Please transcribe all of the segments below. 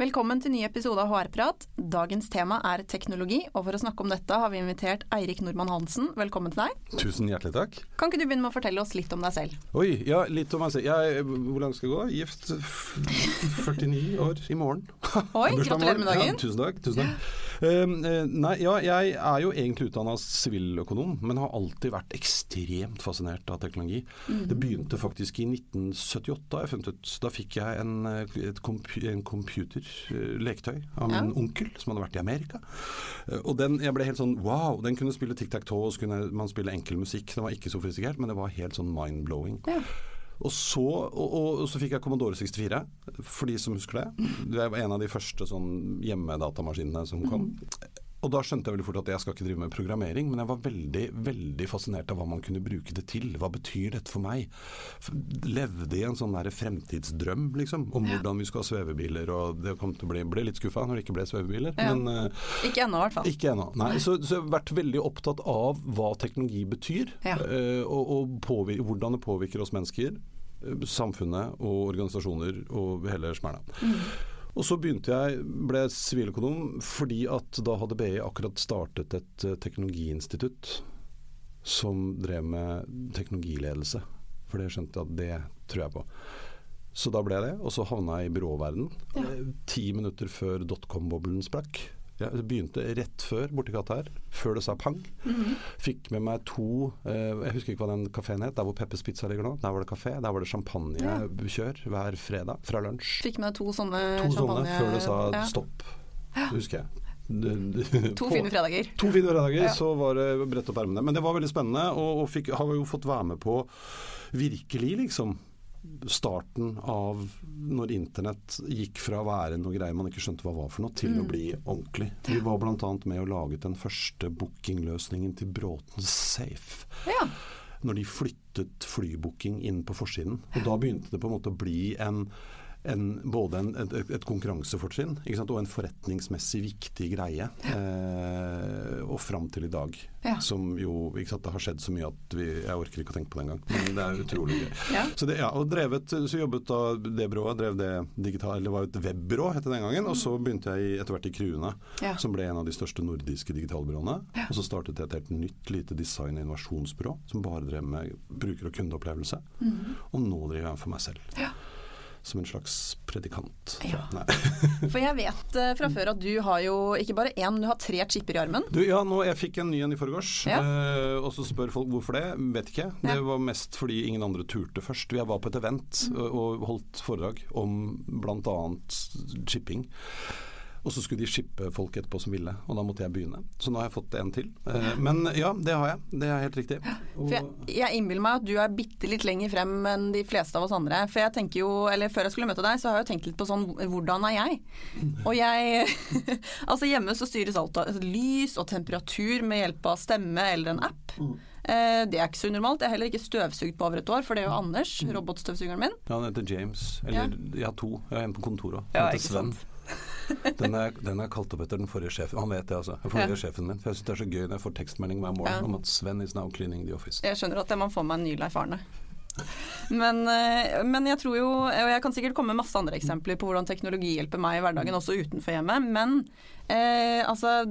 Velkommen til ny episode av HR-prat. Dagens tema er teknologi, og for å snakke om dette har vi invitert Eirik Nordmann Hansen. Velkommen til deg. Tusen hjertelig takk. Kan ikke du begynne med å fortelle oss litt om deg selv? Oi, ja, litt om meg selv. Jeg, hvor langt skal jeg gå? Gift 49 år i morgen. Oi, gratulerer med dagen. Ja, tusen takk. Tusen takk. Uh, nei, ja, jeg er jo egentlig utdanna siviløkonom, men har alltid vært ekstremt fascinert av teknologi. Mm. Det begynte faktisk i 1978, Da, jeg funnet ut. Da fikk jeg en, en computer leketøy av min ja. onkel, som hadde vært i Amerika. Eh, og den, jeg ble helt sånn wow, den kunne spille tic-tac-toe, og så kunne man spille enkel musikk. Den var ikke sofistikert, men det var helt sånn mind-blowing. Ja. Og så, og, og, så, fikk jeg Commodore 64, for de som husker det. Det var en av de første sånn hjemmedatamaskinene som kom. Mm. Og da skjønte jeg veldig fort at jeg skal ikke drive med programmering, men jeg var veldig veldig fascinert av hva man kunne bruke det til. Hva betyr dette for meg? Levde i en sånn der fremtidsdrøm, liksom, om ja. hvordan vi skulle ha svevebiler. Og det kom til å bli ble litt skuffa når det ikke ble svevebiler. Ja. Men, uh, ikke ennå, i hvert fall. Ikke ennå. Nei, så, så, jeg har vært veldig opptatt av hva teknologi betyr, ja. uh, og, og hvordan det påvirker oss mennesker, samfunnet og organisasjoner og hele smæla. Mm. Og så begynte jeg, ble siviløkonom fordi at da hadde BI akkurat startet et uh, teknologiinstitutt som drev med teknologiledelse. For det skjønte jeg at det tror jeg på. Så da ble jeg det, og så havna jeg i byråverden. Ja. Eh, ti minutter før dotcom-boblen sprakk. Ja, det begynte rett før borti gata her, før det sa pang. Mm -hmm. Fikk med meg to eh, Jeg husker ikke hva den kafeen het, der hvor Peppers Pizza ligger nå. Der var det kafé. Der var det champagnekjør ja. hver fredag fra lunsj. Fikk med deg to sånne to champagne... Sånne før det sa ja. stopp. Husker jeg. to fine fredager. To fine fredager, så var det brett opp ermene. Men det var veldig spennende, og, og fikk, har jo fått være med på virkelig, liksom starten av når internett gikk fra å være noe greier man ikke skjønte hva var for noe, til mm. å bli ordentlig. Vi var bl.a. med og laget den første bookingløsningen til Bråten Safe. Ja. Når de flyttet flybooking inn på forsiden. Og da begynte det på en måte å bli en en, både en, et, et konkurransefortrinn og en forretningsmessig viktig greie. Eh, og fram til i dag. Ja. Som jo ikke sant, Det har skjedd så mye at vi, jeg orker ikke å tenke på det engang. Men det er utrolig gøy. ja. Så, det, ja, og drevet, så jobbet da det byrået, drev det digital, eller var et webbyrå het det den gangen. Og så begynte jeg etter hvert i Krune, som ble en av de største nordiske digitalbyråene. Og så startet jeg et helt nytt lite design- og innovasjonsbyrå som bare drev med bruker- og kundeopplevelse. Mm. Og nå driver jeg for meg selv. Ja som en slags predikant. Ja. For jeg vet uh, fra før at du har jo ikke bare én, men du har tre chipper i armen. Du, ja, nå, jeg fikk en ny en i forgårs, ja. uh, og så spør folk hvorfor det. Vet ikke. Det var mest fordi ingen andre turte først. Jeg var på et event mm. og, og holdt foredrag om bl.a. chipping. Og så skulle de shippe folk etterpå som ville, og da måtte jeg begynne. Så nå har jeg fått en til. Eh, men ja, det har jeg. Det er helt riktig. Og jeg, jeg innbiller meg at du er bitte litt lenger frem enn de fleste av oss andre. For jeg tenker jo, eller før jeg skulle møte deg, så har jeg tenkt litt på sånn hvordan er jeg? Og jeg Altså hjemme så styres alt av lys og temperatur med hjelp av stemme eller en app. Mm. Eh, det er ikke så unormalt. Jeg har heller ikke støvsugd på over et år, for det er jo Anders, mm. robotstøvsugeren min. Ja, han heter James. Eller ja. jeg har to. Jeg har en på kontoret. Han heter Sven. Sant? Den er, den er, kalt opp etter den forrige sjefen. Han vet det, altså. Den forrige ja. sjefen min. For jeg syns det er så gøy når jeg får tekstmelding hver morgen ja. om at Sven is now cleaning the office. Jeg skjønner at man får meg en ny Leif Arne. Men, eh, men, jeg tror jo, og jeg kan sikkert komme med masse andre eksempler på hvordan teknologi hjelper meg i hverdagen, også utenfor hjemmet. Men eh, altså,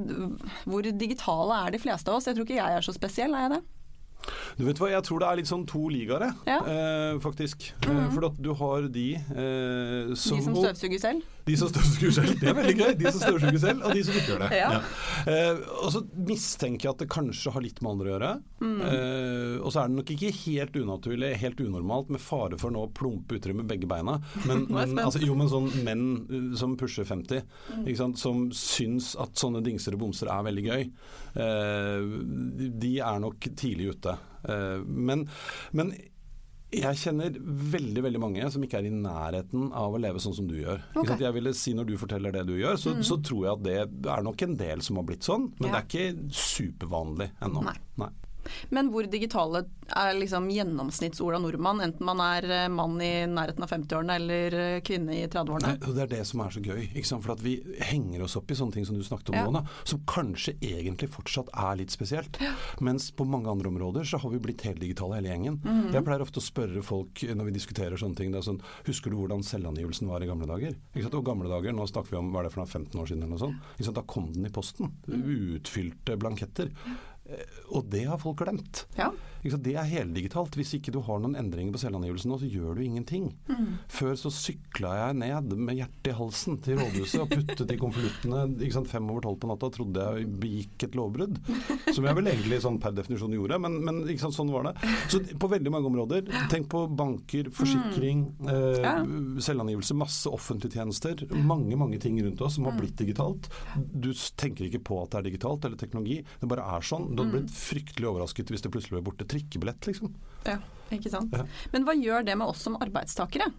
hvor digitale er de fleste av oss? Jeg tror ikke jeg er så spesiell, er jeg det? Du vet hva, Jeg tror det er litt sånn to ligaer, ja. eh, faktisk. Mm -hmm. For at du har de eh, som De som støvsuger selv? De som støvsuger selv. Det er veldig gøy. De som støvsuger selv, og de som ikke gjør det. Ja. Ja. Eh, og så mistenker jeg at det kanskje har litt med andre å gjøre. Mm. Eh, og så er det nok ikke helt unaturlig, helt unormalt, med fare for nå å plumpe uti med begge beina. Men, men altså, jo, men sånn menn eh, som pusher 50, mm. som syns at sånne dingser og bomser er veldig gøy, eh, de er nok tidlig ute. Eh, men, men jeg kjenner veldig veldig mange som ikke er i nærheten av å leve sånn som du gjør. Okay. Jeg ville si Når du forteller det du gjør, så, mm. så, tror jeg at det er nok en del som har blitt sånn, men ja. det er ikke supervanlig ennå. Nei. Nei. Men hvor digitale er liksom gjennomsnitts-Ola nordmann, enten man er eh, mann i nærheten av 50-årene eller eh, kvinne i 30-årene? Det, er det som er så gøy. For vi henger oss opp i sånne ting som du snakket om ja. Mona, som kanskje egentlig fortsatt er litt spesielt. Ja. Mens på mange andre områder så har vi blitt helt digitale hele gjengen. Mm -hmm. Jeg pleier ofte å spørre folk når vi diskuterer sånne ting. det er Sånn, husker du hvordan selvangivelsen var i gamle dager? Og gamle dager, nå snakker vi om hva er det for noe, 15 år siden eller noe sånt. Da kom den i posten. Mm. Utfylte blanketter. Og det har folk glemt. Ja. Det er heldigitalt. Hvis ikke du har noen endringer på selvangivelsen nå, så gjør du ingenting. Mm. Før så sykla jeg ned med hjertet i halsen til rådhuset og puttet i konvoluttene fem over tolv på natta og trodde jeg begikk et lovbrudd. Som jeg vel egentlig sånn per definisjon gjorde, men, men sant, sånn var det. Så på veldig mange områder. Tenk på banker, forsikring, mm. eh, ja. selvangivelse, masse offentlige tjenester. Mange, mange ting rundt oss som har mm. blitt digitalt. Du tenker ikke på at det er digitalt eller teknologi. Det bare er sånn. Du hadde blitt fryktelig overrasket hvis det plutselig ble borte. Trikkebillett, liksom. Ja, ikke sant. Ja. Men hva gjør det med oss som arbeidstakere?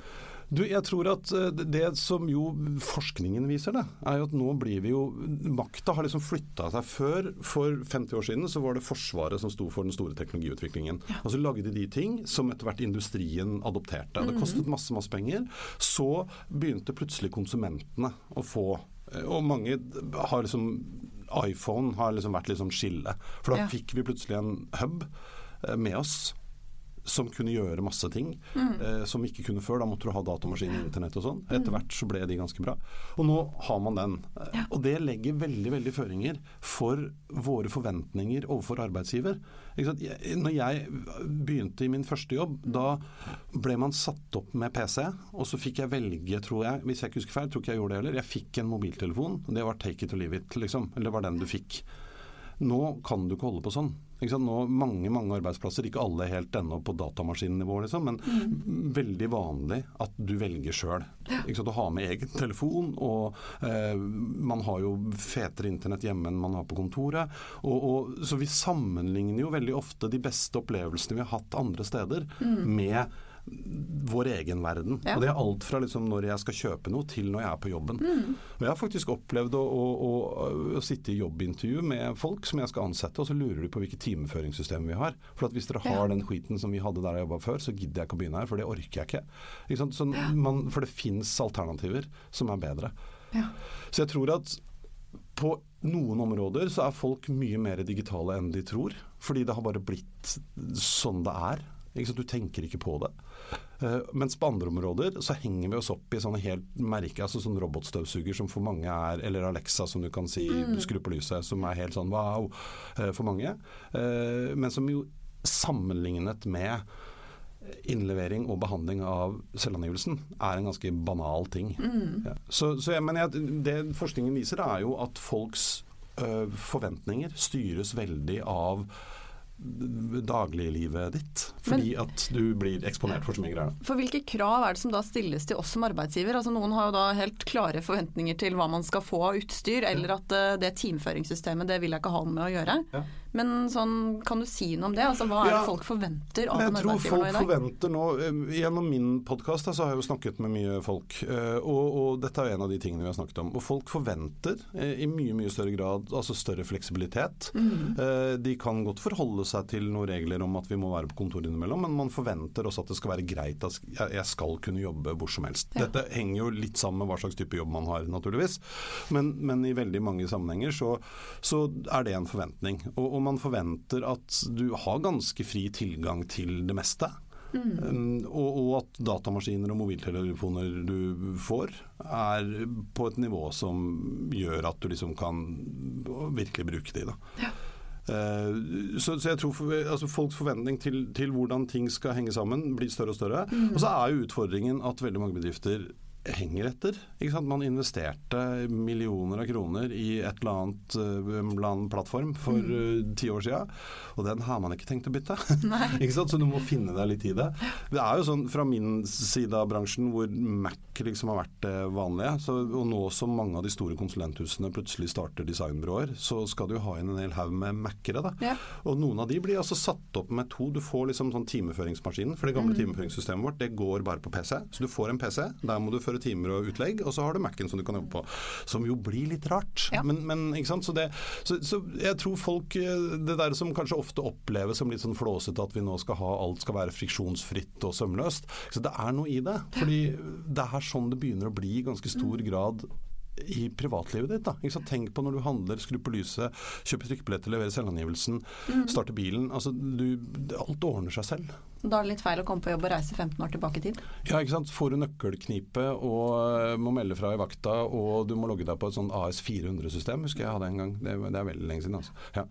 Du, jeg tror at eh, Det som jo forskningen viser, det, er jo at nå blir vi jo Makta har liksom flytta seg. Før, for 50 år siden, så var det Forsvaret som sto for den store teknologiutviklingen. Ja. Og så lagde de ting som etter hvert industrien adopterte. Det mhm. kostet masse, masse penger. Så begynte plutselig konsumentene å få eh, Og mange har liksom iPhone har liksom vært litt sånn skille. For da ja. fikk vi plutselig en hub med oss som kunne gjøre masse ting mm. eh, som vi ikke kunne før. Da måtte du ha datamaskin og internett og sånn. Etter mm. hvert så ble de ganske bra. Og nå har man den. Ja. Og det legger veldig veldig føringer for våre forventninger overfor arbeidsgiver. Når jeg begynte i min første jobb, da ble man satt opp med PC, og så fikk jeg velge, tror jeg, hvis jeg ikke husker feil, tror ikke jeg gjorde det heller, jeg fikk en mobiltelefon. Det var take it or leave it, liksom. Eller det var den du fikk. Nå kan du ikke holde på sånn. Nå, mange mange arbeidsplasser, ikke alle helt ennå på datamaskinnivå, liksom, men mm. veldig vanlig at du velger sjøl. Du har med egen telefon, og eh, man har jo fetere internett hjemme enn man har på kontoret. Og, og, så vi sammenligner jo veldig ofte de beste opplevelsene vi har hatt andre steder, mm. med vår egen verden. Ja. Og Det er alt fra liksom når jeg skal kjøpe noe, til når jeg er på jobben. Mm. Og Jeg har faktisk opplevd å, å, å, å, sitte i jobbintervju med folk som jeg skal ansette, og så lurer de på hvilket timeføringssystem vi har. For at Hvis dere har ja. den skiten som vi hadde der jeg jobba før, så gidder jeg ikke å begynne her, for det orker jeg ikke. ikke så man, for det fins alternativer som er bedre. Ja. Så jeg tror at på noen områder så er folk mye mer digitale enn de tror. Fordi det har bare blitt sånn det er. Du tenker ikke på det. Uh, mens på andre områder så henger vi oss opp i sånne helt merke, altså sånn robotstøvsuger som for mange er Eller Alexa som du kan si mm. skru på lyset, som er helt sånn wow uh, for mange. Uh, men som jo sammenlignet med innlevering og behandling av selvangivelsen er en ganske banal ting. Mm. Ja. Så, så jeg, mener jeg, det forskningen viser er jo at folks forventninger styres veldig av dagliglivet ditt. Fordi Men, at du blir eksponert for så mye greier. For Hvilke krav er det som da stilles til oss som arbeidsgiver? Altså Noen har jo da helt klare forventninger til hva man skal få av utstyr, eller at uh, det teamføringssystemet det vil jeg ikke ha noe med å gjøre. Ja. Men sånn, kan du si noe om det? Altså, hva er det folk forventer av en arbeidsgiver? Jeg tror folk forventer nå, eh, Gjennom min podkast har jeg jo snakket med mye folk, eh, og, og, dette er en av de tingene vi har snakket om. Og folk forventer i mye mye større grad altså større fleksibilitet. Mm. De kan godt forholde seg til noen regler om at vi må være på kontor innimellom, men man forventer også at det skal være greit at jeg skal kunne jobbe hvor som helst. Ja. Dette henger jo litt sammen med hva slags type jobb man har, naturligvis. Men, men i veldig mange sammenhenger så, så er det en forventning. Og, og, man forventer at du har ganske fri tilgang til det meste. Mm. Um, og, og, at datamaskiner og mobiltelefoner du får, er på et nivå som gjør at du liksom kan virkelig bruke de. Da. Ja. Uh, så, så, jeg tror for, altså Folks forventning til, til, hvordan ting skal henge sammen, blir større og større. Mm. Og så er jo utfordringen at veldig mange bedrifter henger etter. Man investerte millioner av kroner i et eller annet, eller annen plattform for mm. uh, ti år siden, og den har man ikke tenkt å bytte. så du må finne deg litt i det. Det er jo sånn fra min side av bransjen hvor Mac liksom har vært det vanlige, så, og nå som mange av de store konsulenthusene plutselig starter designbyråer, så skal du ha inn en hel haug med Mac-ere. Ja. Og noen av de blir altså satt opp med to. Du får liksom sånn timeføringsmaskinen, for det gamle mm. timeføringssystemet vårt det går bare på PC. Så du får en PC, der må du føre gjennomføre timer og utlegg, og så har du Mac-en som du kan jobbe på. Som jo blir litt rart. Ja. Men, men, ikke sant? Så, det, så, så jeg tror folk eh, Det der som kanskje ofte oppleves som litt sånn flåsete, at vi nå skal ha alt skal være friksjonsfritt og sømløst. Så det er noe i det. Fordi det er sånn det begynner å bli i ganske stor grad i privatlivet ditt. da. Ikke sant? Tenk på når du handler, skru på lyset, kjøper trykkebilletter, leverer selvangivelsen, starter bilen. Altså, du, alt ordner seg selv. Da er det litt feil å komme på jobb og reise 15 år tilbake i tid. Ja, ikke sant. Får du nøkkelknipe og eh, må melde fra i vakta, og du må logge deg på et sånn AS 400-system, husker jeg hadde en gang. Det, det er veldig lenge siden. altså. Ja,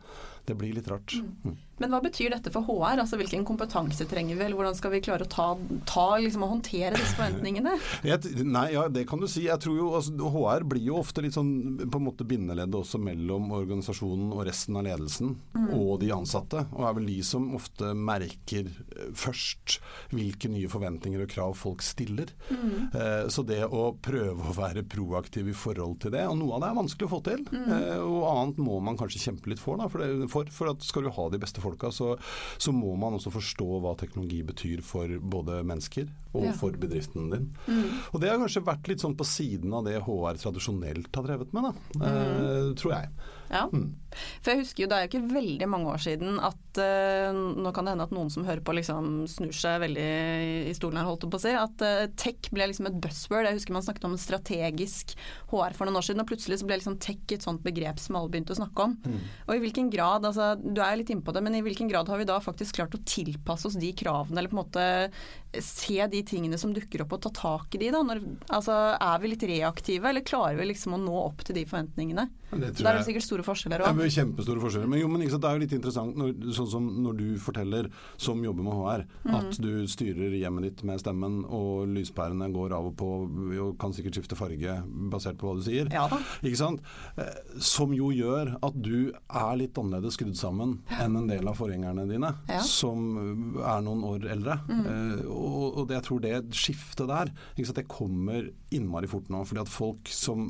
Det blir litt rart. Mm. Men hva betyr dette for HR? Altså Hvilken kompetanse trenger vi, eller hvordan skal vi klare å ta, ta liksom, og håndtere disse forventningene? Jeg, nei, ja, det kan du si. Jeg tror jo, altså, HR blir jo ofte litt sånn på en måte bindeleddet også mellom organisasjonen og resten av ledelsen og de ansatte. Og er vel de som ofte merker eh, først hvilke nye forventninger og krav folk stiller. Eh, så det å prøve å være proaktiv i forhold til det, og noe av det er vanskelig å få til, eh, og annet må man kanskje kjempe litt for. Da, for, det, for, for at skal du ha de beste folka, så, så må man også forstå hva teknologi betyr for både mennesker og Ja. for bedriften din. Og det har kanskje vært litt sånn på siden av det HR tradisjonelt har drevet med, da. Eh, tror jeg. Ja. For jeg husker jo, det er jo ikke veldig mange år siden at uh, Nå kan det hende at noen som hører på liksom snur seg veldig i stolen her, holdt jeg på å si. At uh, tech ble liksom et buzzword. Jeg husker man snakket om strategisk HR for noen år siden, og plutselig så ble liksom tech et sånt begrep som alle begynte å snakke om. Og i hvilken grad, altså du er litt inne på det, men i hvilken grad har vi da faktisk klart å tilpasse oss de kravene, eller på en måte se de tingene som dukker opp og ta tak i de da? Når, altså er vi litt reaktive, eller klarer vi liksom å nå opp til de forventningene? Det Da er det sikkert store forskjeller òg. kjempestore forskjeller. Men, jo, men ikke sant, det er jo litt interessant når, sånn som når du forteller, som jobber med HR, Mm. at du styrer hjemmet ditt med stemmen, og lyspærene går av og på og kan sikkert skifte farge basert på hva du sier. Ja da. Ikke sant? Eh, Som jo gjør at du er litt annerledes skrudd sammen enn en del av forgjengerne dine, Ja. som er noen år eldre. Mm. og, og det, jeg tror det skiftet der, ikke sant? det kommer innmari fort nå. fordi at folk som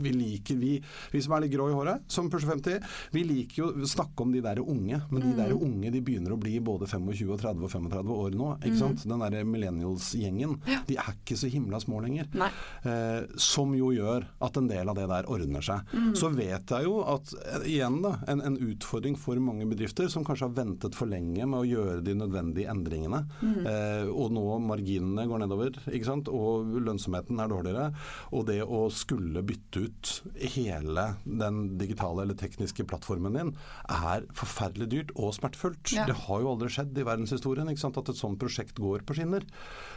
vi liker, vi, vi som er litt grå i håret, som pusher 50, vi liker jo å snakke om de der unge. Men de der unge de begynner å bli både 25 og 30 og 35 år nå. ikke sant? Den derre millennials-gjengen. De er ikke så himla små lenger. Eh, som jo gjør at en del av det der ordner seg. Så vet jeg jo at eh, igjen da, en, en utfordring for mange bedrifter som kanskje har ventet for lenge med å gjøre de nødvendige endringene, eh, og nå marginene går nedover, ikke sant? og lønnsomheten er dårligere, og det å skulle bytte ut hele den digitale eller tekniske plattformen din, er forferdelig dyrt og smertefullt. Ja. Det har jo aldri skjedd i verdenshistorien ikke sant? at et sånt prosjekt går på skinner.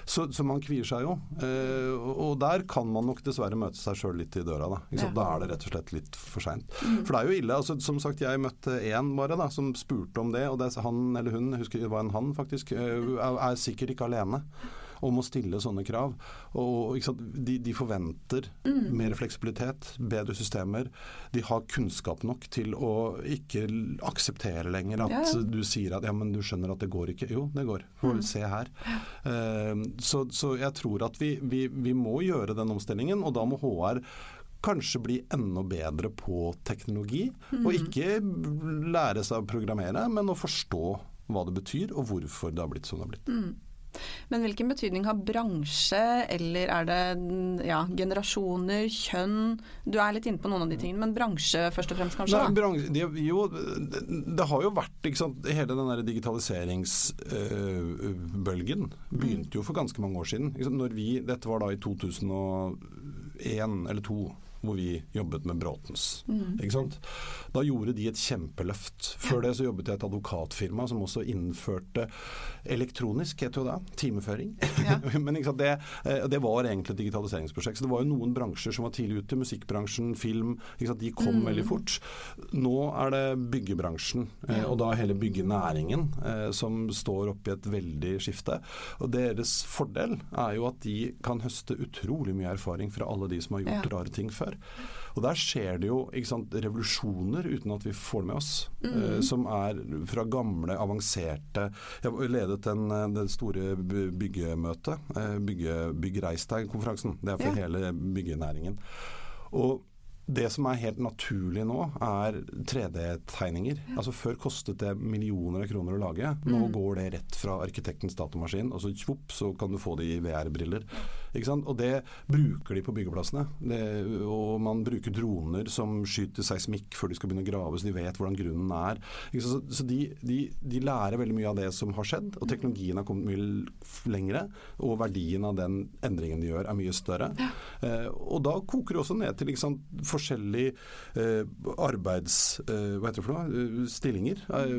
Så, så man kvier seg jo. Eh, og der kan man nok dessverre møte seg sjøl litt i døra. Da? Ja. Da er det rett og slett litt for seint. For det er jo ille. Altså, som sagt, jeg møtte én bare da, som spurte om det, og det, er han eller hun, jeg husker det var en han faktisk, eh, er sikkert ikke alene om å stille sånne krav. Og? De, de forventer mer fleksibilitet, bedre systemer. De har kunnskap nok til å ikke akseptere lenger at Ja, du sier at ja, men du skjønner at det går ikke. Jo, det går. Får vel se her. Uh, så, så jeg tror at vi, vi, vi må gjøre den omstillingen, og da må HR kanskje bli enda bedre på teknologi. Og ikke lære seg å programmere, men å forstå hva det betyr, og hvorfor det har blitt som det har blitt. Men hvilken betydning har bransje, eller er det ja, generasjoner, kjønn Du er litt inne på noen av de tingene, men bransje først og fremst, kanskje? Nei, bransje, det, jo, det, har jo vært sant, Hele den der digitaliseringsbølgen begynte jo for ganske mange år siden. Når vi, dette var da i 2001 eller 2002 hvor vi jobbet med Bråtens. Ikke sant? Da gjorde de et kjempeløft. Før det så jobbet jeg i et advokatfirma som også innførte elektronisk, heter jo det, timeføring. Ja. Men det, eh, det var egentlig et digitaliseringsprosjekt. Så det var jo noen bransjer som var tidlig ute. Musikkbransjen, film. De kom veldig fort. Nå er det byggebransjen, ja. og da hele byggenæringen, eh, som står oppe i et veldig skifte. Og deres fordel er jo at de kan høste utrolig mye erfaring fra alle de som har gjort Ja. rare ting før. Og der skjer det jo sant, revolusjoner uten at vi får det med oss. Eh, som er fra gamle, avanserte Jeg ledet den, den store byggemøtet. Eh, bygge, Bygg Reis deg-konferansen. Det er for Ja. hele byggenæringen. Og det som er helt naturlig nå, er 3D-tegninger. Altså Før kostet det millioner av kroner å lage. Nå går det rett fra arkitektens datamaskin, og så tjopp, så kan du få det i VR-briller. Og det bruker de på byggeplassene. Det, og man bruker droner som skyter seismikk før de skal begynne å grave, så de vet hvordan grunnen er. Så, så de, de, de, lærer veldig mye av det som har skjedd, og teknologien har kommet mye lengre. Og verdien av den endringen de gjør er mye større. Eh, og da koker det også ned til liksom, forskjellige eh, arbeids... Eh, hva heter det for noe? Eh, stillinger eh,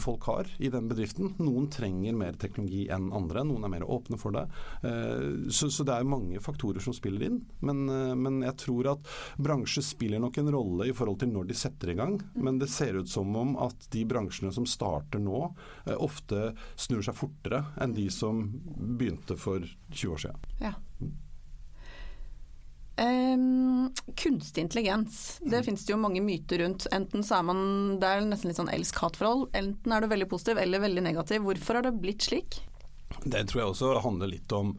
folk har i den bedriften. Noen trenger mer teknologi enn andre, noen er mer åpne for det. Eh, så, så, det er mange faktorer som spiller inn. Men, eh, men, jeg tror at bransje spiller nok en rolle i forhold til når de setter i gang. Men det ser ut som om at de bransjene som starter nå, eh, ofte snur seg fortere enn de som begynte for 20 år siden. Ja. Um, kunstig intelligens, det mm. finnes det jo mange myter rundt. Enten så er man Det er nesten litt sånn elsk-hat-forhold. Enten er du veldig positiv eller veldig negativ. Hvorfor har det blitt slik? Det tror jeg også handler litt om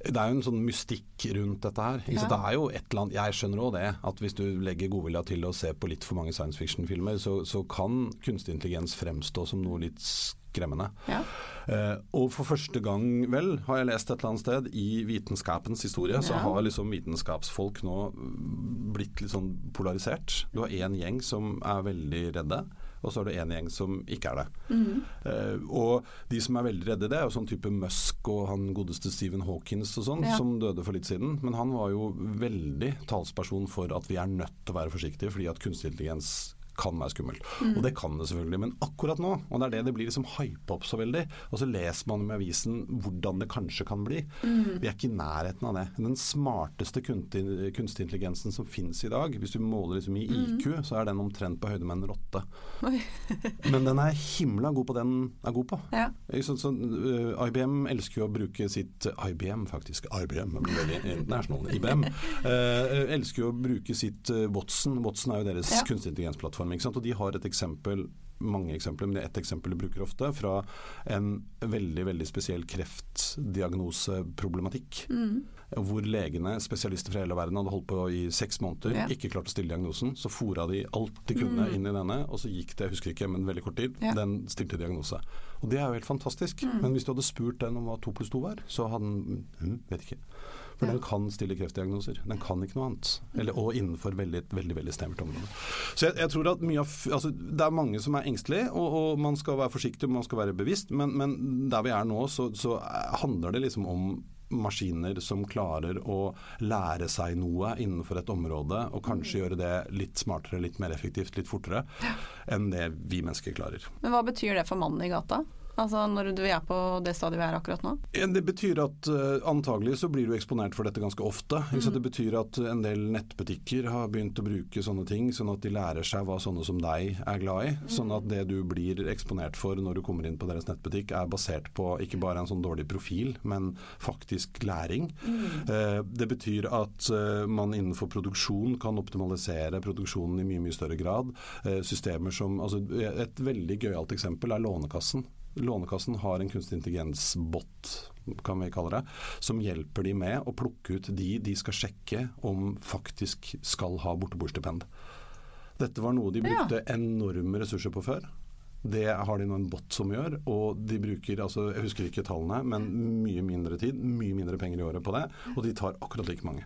Det er jo en sånn mystikk rundt dette her. Ja. det er jo et eller annet, Jeg skjønner òg det, at hvis du legger godvilja til å se på litt for mange science fiction-filmer, så, så, kan kunstig intelligens fremstå som noe litt skremmende. Ja. Eh, og for første gang, vel, har jeg lest et eller annet sted, i vitenskapens historie, ja. så har liksom vitenskapsfolk nå blitt litt sånn polarisert. Du har én gjeng som er veldig redde og så er det en gjeng som ikke er det. Mm. Uh, og de som er veldig redde, det er jo sånn type Musk og han godeste Stephen Hawkins og sånn, ja. som døde for litt siden. Men han var jo veldig talsperson for at vi er nødt til å være forsiktige, fordi at kunstig intelligens kan være skummelt. Mm. Og det kan det selvfølgelig, men akkurat nå, og det er det det blir liksom hypa opp så veldig, og så leser man i avisen hvordan det kanskje kan bli. Mm. Vi er ikke i nærheten av det. Den smarteste kunstig intelligensen som finnes i dag, hvis du måler liksom i IQ, mm. så er den omtrent på høyde med en rotte. men den er himla god på det den er god på. Ja. Så, så, uh, IBM elsker jo å bruke sitt IBM, faktisk. IBM blir veldig internasjonal. IBM uh, elsker jo å bruke sitt uh, Watson. Watson er jo deres ja. kunstig intelligensplattform dem. Og de har et eksempel mange eksempler, men det er ett eksempel de bruker ofte, fra en veldig veldig spesiell kreftdiagnoseproblematikk. Mm. Hvor legene, spesialister fra hele verden, hadde holdt på i seks måneder, ja. ikke klart å stille diagnosen. Så fora de alt de kunne mm. inn i denne, og så gikk det, jeg husker ikke, men veldig kort tid, ja. den stilte diagnose. Og det er jo helt fantastisk. Mm. Men hvis du hadde spurt den om hva to pluss to var, så hadde den hm, vet ikke. For ja. den kan stille kreftdiagnoser. Den kan ikke noe annet. Eller, og innenfor veldig, veldig veldig snevert område. Så jeg, jeg, tror at mye av, altså, Det er mange som er engstelige, og, og, man skal være forsiktig og man skal være bevisst. Men, men der vi er nå, så, så handler det liksom om maskiner som klarer å lære seg noe innenfor et område, og kanskje gjøre det litt smartere, litt mer effektivt, litt fortere enn det vi mennesker klarer. Men Hva betyr det for mannen i gata? Altså når du er på det stadiet vi er akkurat nå? Det betyr at uh, antagelig så blir du eksponert for dette ganske ofte. Mm. Så det betyr at en del nettbutikker har begynt å bruke sånne ting, sånn at de lærer seg hva sånne som deg er glad i. Mm. Sånn at det du blir eksponert for når du kommer inn på deres nettbutikk er basert på ikke bare en sånn dårlig profil, men faktisk læring. Mm. Uh, det betyr at uh, man innenfor produksjon kan optimalisere produksjonen i mye mye større grad. systemer som, altså Et veldig gøyalt eksempel er Lånekassen. Lånekassen har en kunstig intelligens-bot, kan vi kalle det, som hjelper de med å plukke ut de de skal sjekke om faktisk skal ha borteboerstipend. Dette var noe de brukte enorme ressurser på før. Det har de nå en bot som gjør, og de bruker altså, jeg husker ikke tallene, men mye mindre tid, mye mindre penger i året på det, og de tar akkurat like mange.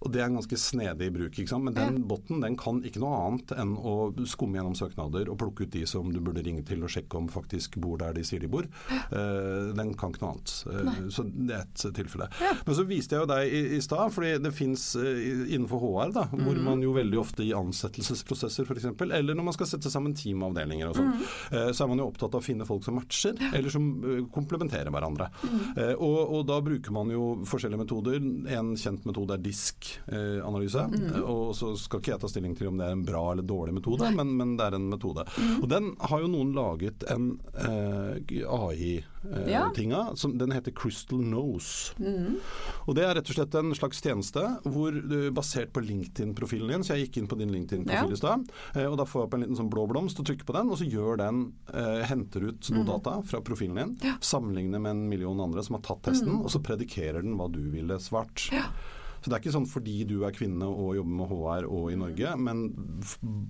Og Det er en ganske snedig bruk. ikke sant? Men den ja. botten den kan ikke noe annet enn å skumme gjennom søknader og plukke ut de som du burde ringe til og sjekke om faktisk bor der de sier de bor. Uh, den kan ikke noe annet. Uh, så det er et tilfelle. Ja. Men så viste jeg jo deg i, i stad, fordi det fins uh, eh, innenfor HR, da, mm. hvor man jo veldig ofte i ansettelsesprosesser f.eks., eller når man skal sette sammen teamavdelinger og sånn, mm. så er man jo opptatt av å finne folk som matcher, ja. eller som komplementerer hverandre. Mm. Og, og da bruker man jo forskjellige metoder. En kjent metode er DISK analyse. Mm. Og så skal ikke jeg ta stilling til om det er en bra eller dårlig metode, men, men, det er en metode. Mm. Og den har jo noen laget en eh, AI-tinga. Eh, ja. Den heter Crystal Nose. Mm. Og det er rett og slett en slags tjeneste hvor du, basert på LinkedIn-profilen din, så jeg gikk inn på din LinkedIn-profil ja. i stad, eh, og da får jeg opp en liten sånn blå blomst og trykker på den, og så gjør den, eh, henter ut noe mm. data fra profilen din, ja. sammenligner med en million andre som har tatt testen, mm. og så predikerer den hva du ville svart. Ja. Så det er ikke sånn fordi du er kvinne og jobber med HR og i Norge, men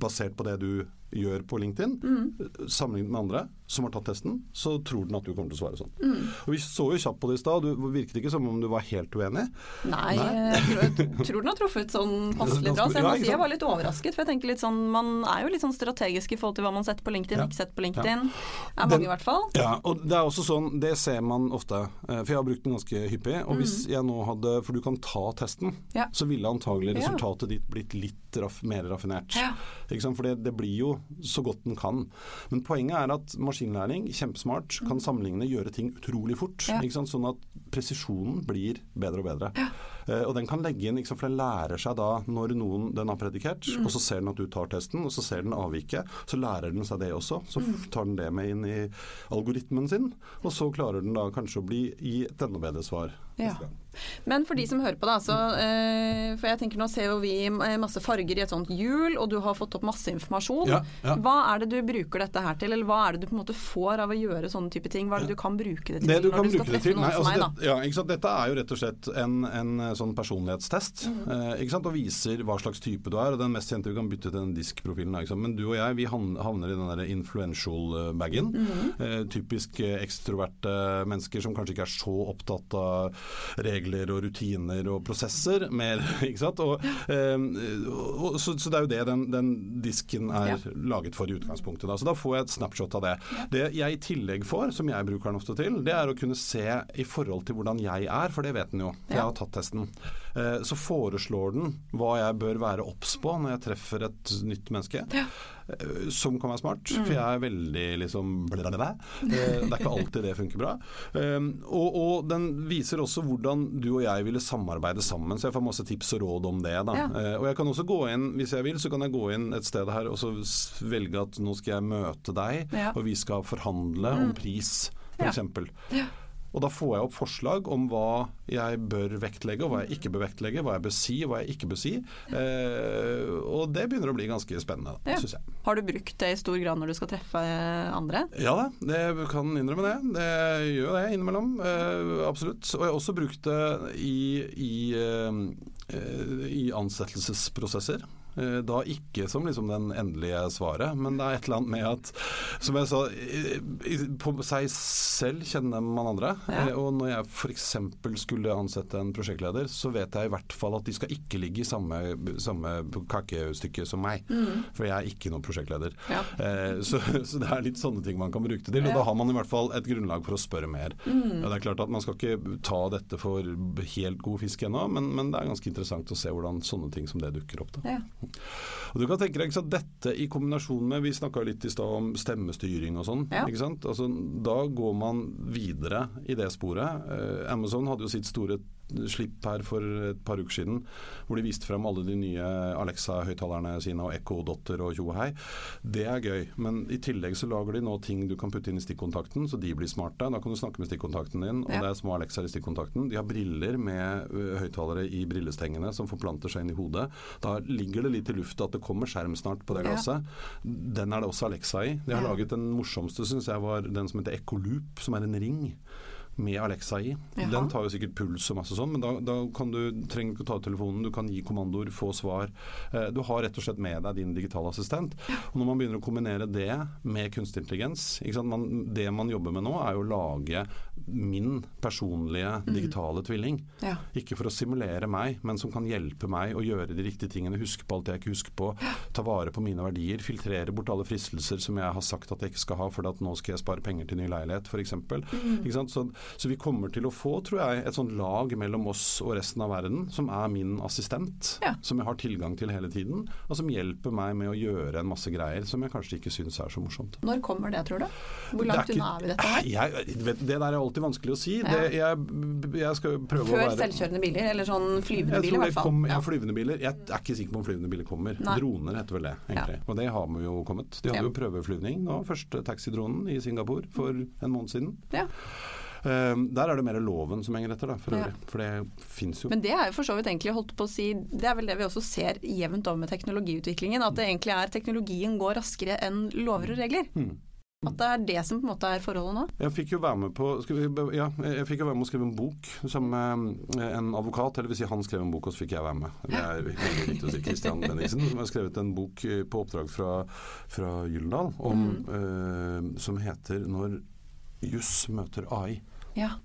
basert på det du gjør på LinkedIn, mm. sammenlignet med andre, som har tatt testen, så tror den at du kommer til å svare sånn. Mm. Og Vi så jo kjapt på det i stad, du virket ikke som om du var helt uenig. Nei, jeg tror, jeg tror den har truffet sånn passelig bra. Så jeg må si jeg var litt overrasket. For jeg tenker litt sånn, man er jo litt sånn strategisk i forhold til hva man setter på LinkedIn, Ja. ikke setter på LinkedIn. Er Den- mange i hvert fall. Ja, og det er også sånn, det ser man ofte, eh, for jeg har brukt den ganske hyppig. Og hvis jeg nå hadde, for du kan ta testen, Mm. Ja. så ville antagelig Ja. resultatet ditt blitt litt raff, mer raffinert. Ja. Ikke sant? For det, det blir jo så godt den kan. Men poenget er at maskinlæring, kjempesmart, kan sammenligne, gjøre ting utrolig fort. Mm. Ja. Sånn at presisjonen blir bedre og bedre. Eh, og den kan legge inn, for den lærer seg da når noen den har predikert, Mm. og så ser den at du tar testen, og så ser den avviket. Så lærer den seg det også. Så Mm. tar den det med inn i algoritmen sin, og så klarer den da kanskje å bli gi et enda bedre svar. Ja. Men for de som hører på, da. Så, eh, for jeg tenker nå ser jo vi eh, masse farger i et sånt hjul, og du har fått opp masse informasjon. Ja, ja. Hva er det du bruker dette her til, eller hva er det du på en måte får av å gjøre sånne type ting? Hva er det du kan bruke det til Det du når du skal treffe noen nei, altså meg, da? det, ja? Dette er jo rett og slett en, en eh, sånn personlighetstest. Mhm. eh, ikke sant? Og viser hva slags type du er. og Den mest kjente vi kan bytte til den diskprofilen. Men du og jeg vi havner i den der influential-bagen. Mhm. eh, typisk eh, ekstroverte mennesker som kanskje ikke er så opptatt av regler og rutiner og prosesser. Mer, ikke sant? Og, eh, og, så, så det er jo det den, den disken er Ja. laget for i utgangspunktet. Da. Så da får jeg et snapshot av det. Det jeg i tillegg får, som jeg bruker den ofte til, det er å kunne se i forhold til hvordan jeg er, for det vet den jo. Jeg har tatt testen. Eh, Så foreslår den hva jeg bør være obs på når jeg treffer et nytt menneske. Ja. Eh, Som kan være smart, for jeg er veldig liksom blablabla. Eh, Det er ikke alltid det funker bra. Eh, Og, og den viser også hvordan du og jeg ville samarbeide sammen, så jeg får masse tips og råd om det. Ja. Eh, Og jeg kan også gå inn, hvis jeg vil, så kan jeg gå inn et sted her og så velge at nå skal jeg møte deg, Ja. og vi skal forhandle om pris, Ja. Og da får jeg opp forslag om hva jeg bør vektlegge, og hva jeg ikke bør vektlegge, hva jeg bør si, hva jeg ikke bør si. Eh, og det begynner å bli ganske spennende, Ja. syns jeg. Har du brukt det i stor grad når du skal treffe andre? Ja da, det kan innrømme det. Det gjør det innimellom. Eh, absolutt. Og jeg har også brukt det i, i, eh, eh, i ansettelsesprosesser. Eh, Da ikke som liksom den endelige svaret, men det er et eller annet med at Som jeg sa, på seg selv kjenner man andre. Ja. Eh, Og når jeg f.eks. skulle ansette en prosjektleder, så vet jeg i hvert fall at de skal ikke ligge i samme, samme kakestykke som meg. For jeg er ikke noen prosjektleder. Mm. Ja. Eh, så, så det er litt sånne ting man kan bruke det til. Og da har man i hvert fall et grunnlag for å spørre mer. Mm. Det er klart at Man skal ikke ta dette for helt god fisk ennå, men, men det er ganske interessant å se hvordan sånne ting som det dukker opp. Da. Ja. Og du kan tenke deg Dette i kombinasjon med Vi snakka litt i stad om stemmestyring og sånn. Ja. Altså, da går man videre i det sporet. Eh, Amazon hadde jo sitt store slipp her for et par uker siden, hvor de viste frem alle de nye Alexa-høyttalerne sine og Echo Dotter og tjo hei. Det er gøy, men i tillegg så lager de nå ting du kan putte inn i stikkontakten, så de blir smarte. Da kan du snakke med stikkontakten din, og Ja. det er små Alexaer i stikkontakten. De har briller med høyttalere i brillestengene som forplanter seg inn i hodet. Da ligger det litt i lufta at det kommer skjerm snart på det Ja. glasset. Den er det også Alexa i. De har Ja. laget den morsomste, syns jeg, var den som heter Echo Loop, som er en ring med Alexa i. Jaha. Den tar jo sikkert puls og masse sånn, men da, da kan du, trenger ikke å ta ut telefonen, du kan gi kommandoer, få svar. Eh, du har rett og slett med deg din digitale assistent. Og når man begynner å kombinere det med kunstig intelligens? Man, Det man jobber med nå, er jo å lage min personlige digitale tvilling. Ja. Ikke for å simulere meg, men som kan hjelpe meg å gjøre de riktige tingene, huske på alt jeg ikke husker på, ta vare på mine verdier, filtrere bort alle fristelser som jeg har sagt at jeg ikke skal ha, for at nå skal jeg spare penger til ny leilighet, f.eks. Ikke sant? Så, så vi kommer til å få, tror jeg, et sånt lag mellom oss og resten av verden, som er min assistent, Ja. som jeg har tilgang til hele tiden, og som hjelper meg med å gjøre en masse greier som jeg kanskje ikke syns er så morsomt. Når kommer det, tror du? Hvor langt unna er vi dette her? Jeg, vet, det der er alltid vanskelig å si. Ja. Det, jeg, jeg skal prøve å Før selvkjørende biler, eller sånn flyvende biler i hvert fall. kom, ja, Ja. flyvende biler. Jeg er ikke sikker på om flyvende biler kommer. Nei. Droner heter vel det, egentlig. Og det har vi jo kommet. De hadde Ja. jo prøveflyvning nå, første taxidronen i Singapore for en måned siden. Ja. Eh, der er det mer loven som henger etter, da, for Ja. For det fins jo. Men det er jo for så vidt egentlig holdt på å si Det er vel det vi også ser jevnt over med teknologiutviklingen. At det egentlig er teknologien går raskere enn lover og regler. Mm. At det er det som på en måte er forholdet nå? Jeg fikk jo være med på vi, ja, jeg fikk jo være med å skrive en bok sammen med en advokat. Eller vil si han skrev en bok, og så fikk jeg være med. Det er veldig viktig å si. Christian Bendiksen som har skrevet en bok på oppdrag fra, fra Gyldendal mm. eh, som heter 'Når juss møter AI'. Ja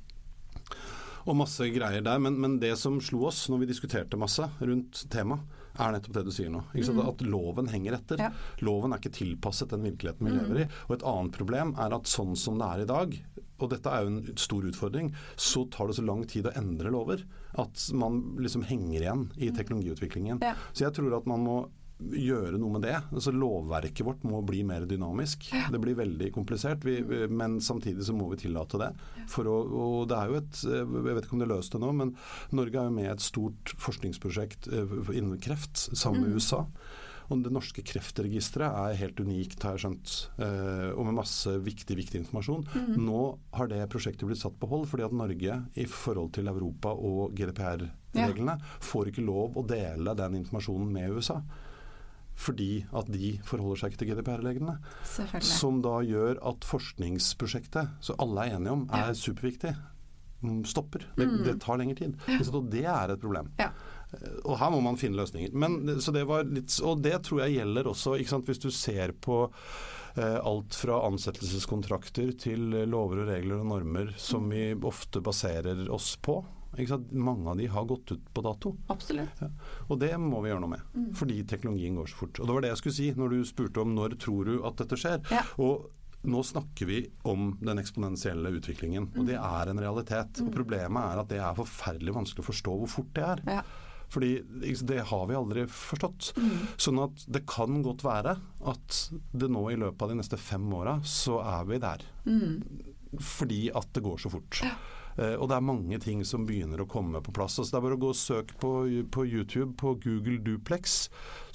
og masse greier der. Men, men, det som slo oss når vi diskuterte masse rundt temaet, er nettopp det du sier nå. Mm. At loven henger etter. Ja. Loven er ikke tilpasset den virkeligheten vi mm. lever i. Og et annet problem er at sånn som det er i dag, og dette er jo en stor utfordring, så tar det så lang tid å endre lover at man liksom henger igjen i teknologiutviklingen. Ja. Så jeg tror at man må gjøre noe med det. Altså Lovverket vårt må bli mer dynamisk. Ja. Det blir veldig komplisert, vi, men samtidig så må vi tillate det. Å, og det er jo et Jeg vet ikke om det er løst ennå, men Norge er jo med i et stort forskningsprosjekt eh, innen kreft sammen med mm. USA. Og Det norske kreftregisteret er helt unikt, har jeg skjønt, eh, og med masse viktig viktig informasjon. Mm. Nå har det prosjektet blitt satt på hold fordi at Norge i forhold til Europa og GDPR-reglene ja. får ikke lov å dele den informasjonen med USA fordi at de forholder seg ikke til GDPR-reglene. Som da gjør at forskningsprosjektet, så alle er enige om, er ja. superviktig, mm, stopper. Det, mm. det, tar lengre tid. Og det er et problem. Ja. Eh, og her må man finne løsninger. Men, det litt, og det tror jeg gjelder også sant, hvis du ser på eh, alt fra ansettelseskontrakter til lover og regler og normer som vi ofte baserer oss på. Mange av de har gått ut på dato. Absolutt. Ja. Og det må vi gjøre noe med, mm. fordi teknologien går så fort. Og Det var det jeg skulle si når du spurte om når tror du at dette skjer. Ja. Og nå snakker vi om den eksponentielle utviklingen, og det mm. er en realitet. Og mm. Problemet er at det er forferdelig vanskelig å forstå hvor fort det er. Ja. Fordi det har vi aldri forstått. Mm. Sånn at det kan godt være at det nå i løpet av de neste fem åra så er vi der. Mm. Fordi at det går så fort. Ja. Uh, og det er mange ting som begynner å komme på plass. Altså det er bare å gå og søke på, på, YouTube på Google Duplex,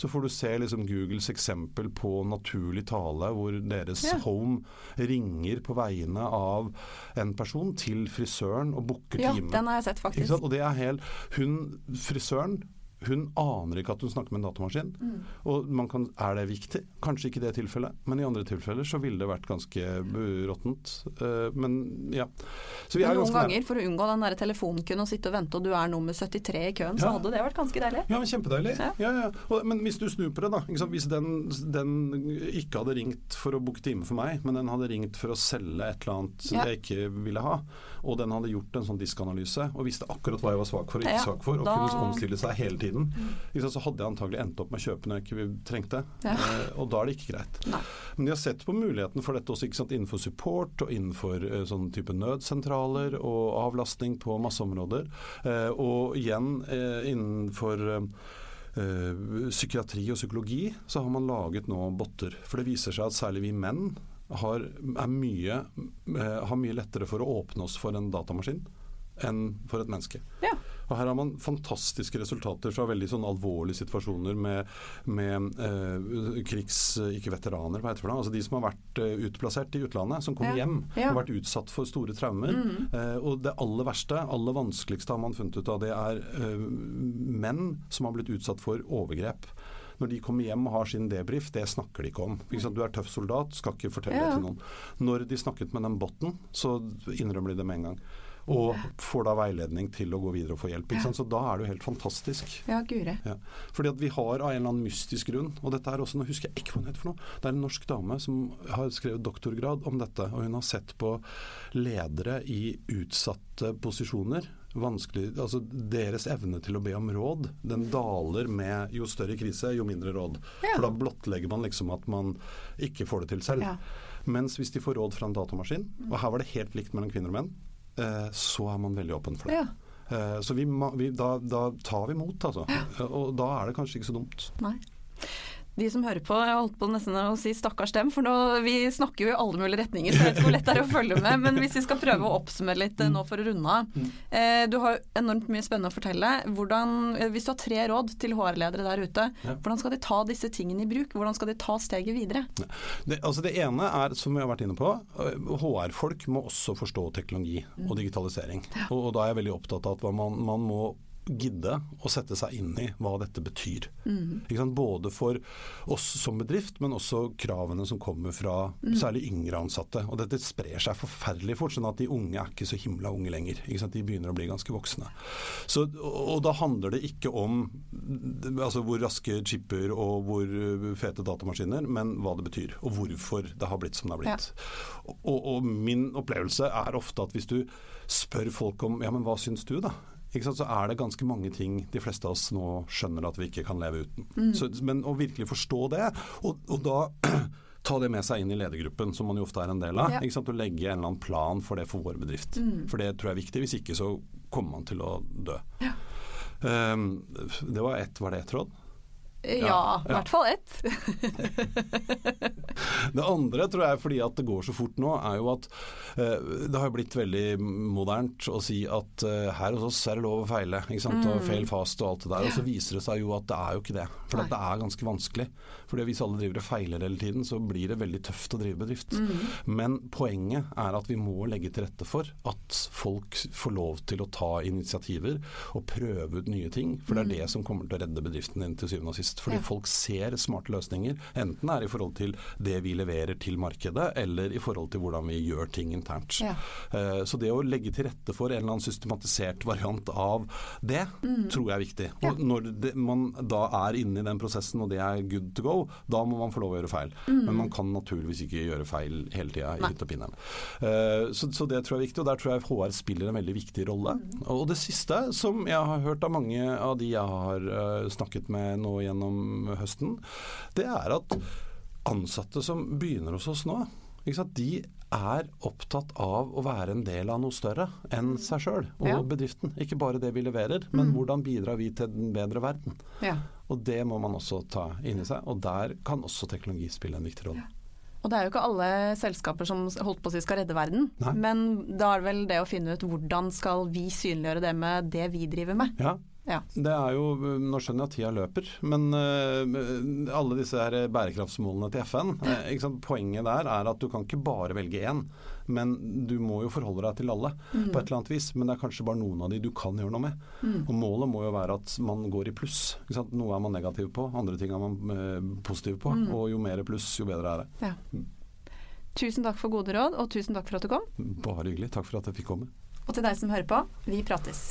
så får du se liksom Googles eksempel på naturlig tale, hvor deres ja. home ringer på vegne av en person til frisøren og booker ja, time. Den har jeg sett, faktisk. Og det er helt Hun, frisøren hun aner ikke at hun snakker med en datamaskin. Mm. Og kan, er det viktig? Kanskje ikke i det tilfellet, men i andre tilfeller så ville det vært ganske råttent. Uh, men ja. Så men noen ganger, for å unngå den der telefonkøen og sitte og vente, og du er nummer 73 i køen, ja. så hadde det vært ganske deilig. Ja, men kjempedeilig. Ja. Ja, og, men hvis du snur på det, da. Hvis den, den, ikke hadde ringt for å booke time for meg, men den hadde ringt for å selge et eller annet jeg ikke ville ha, og den hadde gjort en sånn diskanalyse og visste akkurat hva jeg var svak for og ikke svak for, og da... kunne omstille seg hele tiden, mm. så hadde jeg antagelig endt opp med å kjøpe når jeg ikke trengte. Ja. Eh, og da er det ikke greit. Nei. Men de har sett på muligheten for dette også sant, innenfor support og innenfor eh, sånn type nødsentraler og avlastning på masse områder. Eh, og igjen innenfor psykiatri og psykologi, så har man laget nå botter. For det viser seg at særlig vi menn har, mye, har mye lettere for å åpne oss for en datamaskin enn for et menneske. Ja. Og Her har man fantastiske resultater fra veldig sånn alvorlige situasjoner med, med eh, krigs... Ikke veteraner, hva heter det? Altså de som har vært eh, utplassert i utlandet, som kommer ja. hjem ja. og vært utsatt for store traumer. Mm. Eh, og det aller verste, aller vanskeligste har man funnet ut av, det er eh, menn som har blitt utsatt for overgrep når de kommer hjem og har sin debrief, det snakker de ikke om. Ikke du er tøff soldat, skal ikke fortelle ja. det til noen. Når de snakket med den botten, så innrømmer de det med en gang. Og får da veiledning til å gå videre og få hjelp. Så da er det jo helt fantastisk. Ja, gure. Ja. Fordi at vi har av en eller annen mystisk grunn, og dette er også, nå husker jeg ikke hva hun heter for noe, det er en norsk dame som har skrevet doktorgrad om dette, og hun har sett på ledere i utsatte posisjoner vanskelig Altså deres evne til å be om råd, den daler med jo større krise, jo mindre råd. Ja. For da blottlegger man liksom at man ikke får det til selv. Ja. Mens hvis de får råd fra en datamaskin, og her var det helt likt mellom kvinner og menn, så er man veldig åpen for det. Ja. Eh, så vi, vi, da, da, tar vi mot, altså. Ja. Og da er det kanskje ikke så dumt. Nei de som hører på, jeg holdt på nesten å si stakkars dem, for nå, vi snakker jo i alle mulige retninger, så jeg vet ikke hvor lett det er å følge med. Men hvis vi skal prøve å oppsummere litt eh, nå for å runde av. Mm. Eh, du har enormt mye spennende å fortelle. Hvordan, eh, hvis du har tre råd til HR-ledere der ute, ja. hvordan skal de ta disse tingene i bruk? Hvordan skal de ta steget videre? Det, altså det ene er, som vi har vært inne på, HR-folk må også forstå teknologi og digitalisering. Ja. Og, og, da er jeg veldig opptatt av at man, man må gidde å sette seg inn i hva dette betyr. Mm. Både for oss som bedrift, men også kravene som kommer fra mm. særlig yngre ansatte. Og dette sprer seg forferdelig fort, sånn at de unge er ikke så himla unge lenger. De begynner å bli ganske voksne. Så, og da handler det ikke om altså, hvor raske chipper og hvor fete datamaskiner, men hva det betyr. Og hvorfor det har blitt som det har blitt. Ja. Og, og min opplevelse er ofte at hvis du spør folk om ja, men hva syns du, da? Så er det ganske mange ting de fleste av oss nå skjønner at vi ikke kan leve uten. Mm. Så, men å virkelig forstå det, og, og da ta det med seg inn i ledergruppen, som man jo ofte er en del av. Ja. Og legge en eller annen plan for det for vår bedrift. Mm. For det tror jeg er viktig. Hvis ikke så kommer man til å dø. Ja. Um, det var ett, var det ett råd? Ja, i hvert fall ett. det andre tror jeg fordi at det går så fort nå, er jo at eh, det har blitt veldig modernt å si at eh, her hos oss er det lov å feile. ikke sant, mm. og Fail fast og alt det der. Og så viser det seg jo at det er jo ikke det. For det er ganske vanskelig. Fordi Hvis alle driver og feiler hele tiden, så blir det veldig tøft å drive bedrift. Mm. Men poenget er at vi må legge til rette for at folk får lov til å ta initiativer og prøve ut nye ting. For det er mm. det som kommer til å redde bedriften din til syvende og sist bevisst. Fordi ja. folk ser smarte løsninger. Enten det er i forhold til det vi leverer til markedet, eller i forhold til hvordan vi gjør ting internt. Ja. Uh, så det å legge til rette for en eller annen systematisert variant av det, mm. tror jeg er viktig. Ja. Og når det, man da er inne i den prosessen og det er good to go, da må man få lov å gjøre feil. Mm. Men man kan naturligvis ikke gjøre feil hele tida i hytt og pinne. Uh, så, så, det tror jeg er viktig, og der tror jeg HR spiller en veldig viktig rolle. Mm. Og det siste, som jeg har hørt av mange av de jeg har uh, snakket med nå gjennom gjennom høsten, det er at ansatte som begynner hos oss nå, de er opptatt av å være en del av noe større enn seg sjøl og ja. bedriften. Ikke bare det vi leverer, men mm. hvordan bidrar vi til den bedre verden. Ja. Og det må man også ta inn i seg, og der kan også teknologi spille en viktig rolle. Ja. Og det er jo ikke alle selskaper som holdt på å si skal redde verden, Nei. men da er det vel det å finne ut hvordan skal vi synliggjøre det med det vi driver med. Ja, ja. Det er jo, Nå skjønner jeg at tida løper, men uh, alle disse her bærekraftsmålene til FN uh, Poenget der er at du kan ikke bare velge én, men du må jo forholde deg til alle mm. på et eller annet vis. Men det er kanskje bare noen av de du kan gjøre noe med. Mm. Og Målet må jo være at man går i pluss. Noe er man negativ på, andre ting er man uh, positiv på. Mm. Og jo mer pluss, jo bedre er det. Ja. Mm. Tusen takk for gode råd, og tusen takk for at du kom. Bare hyggelig. Takk for at jeg fikk komme. Og til deg som hører på, vi prates.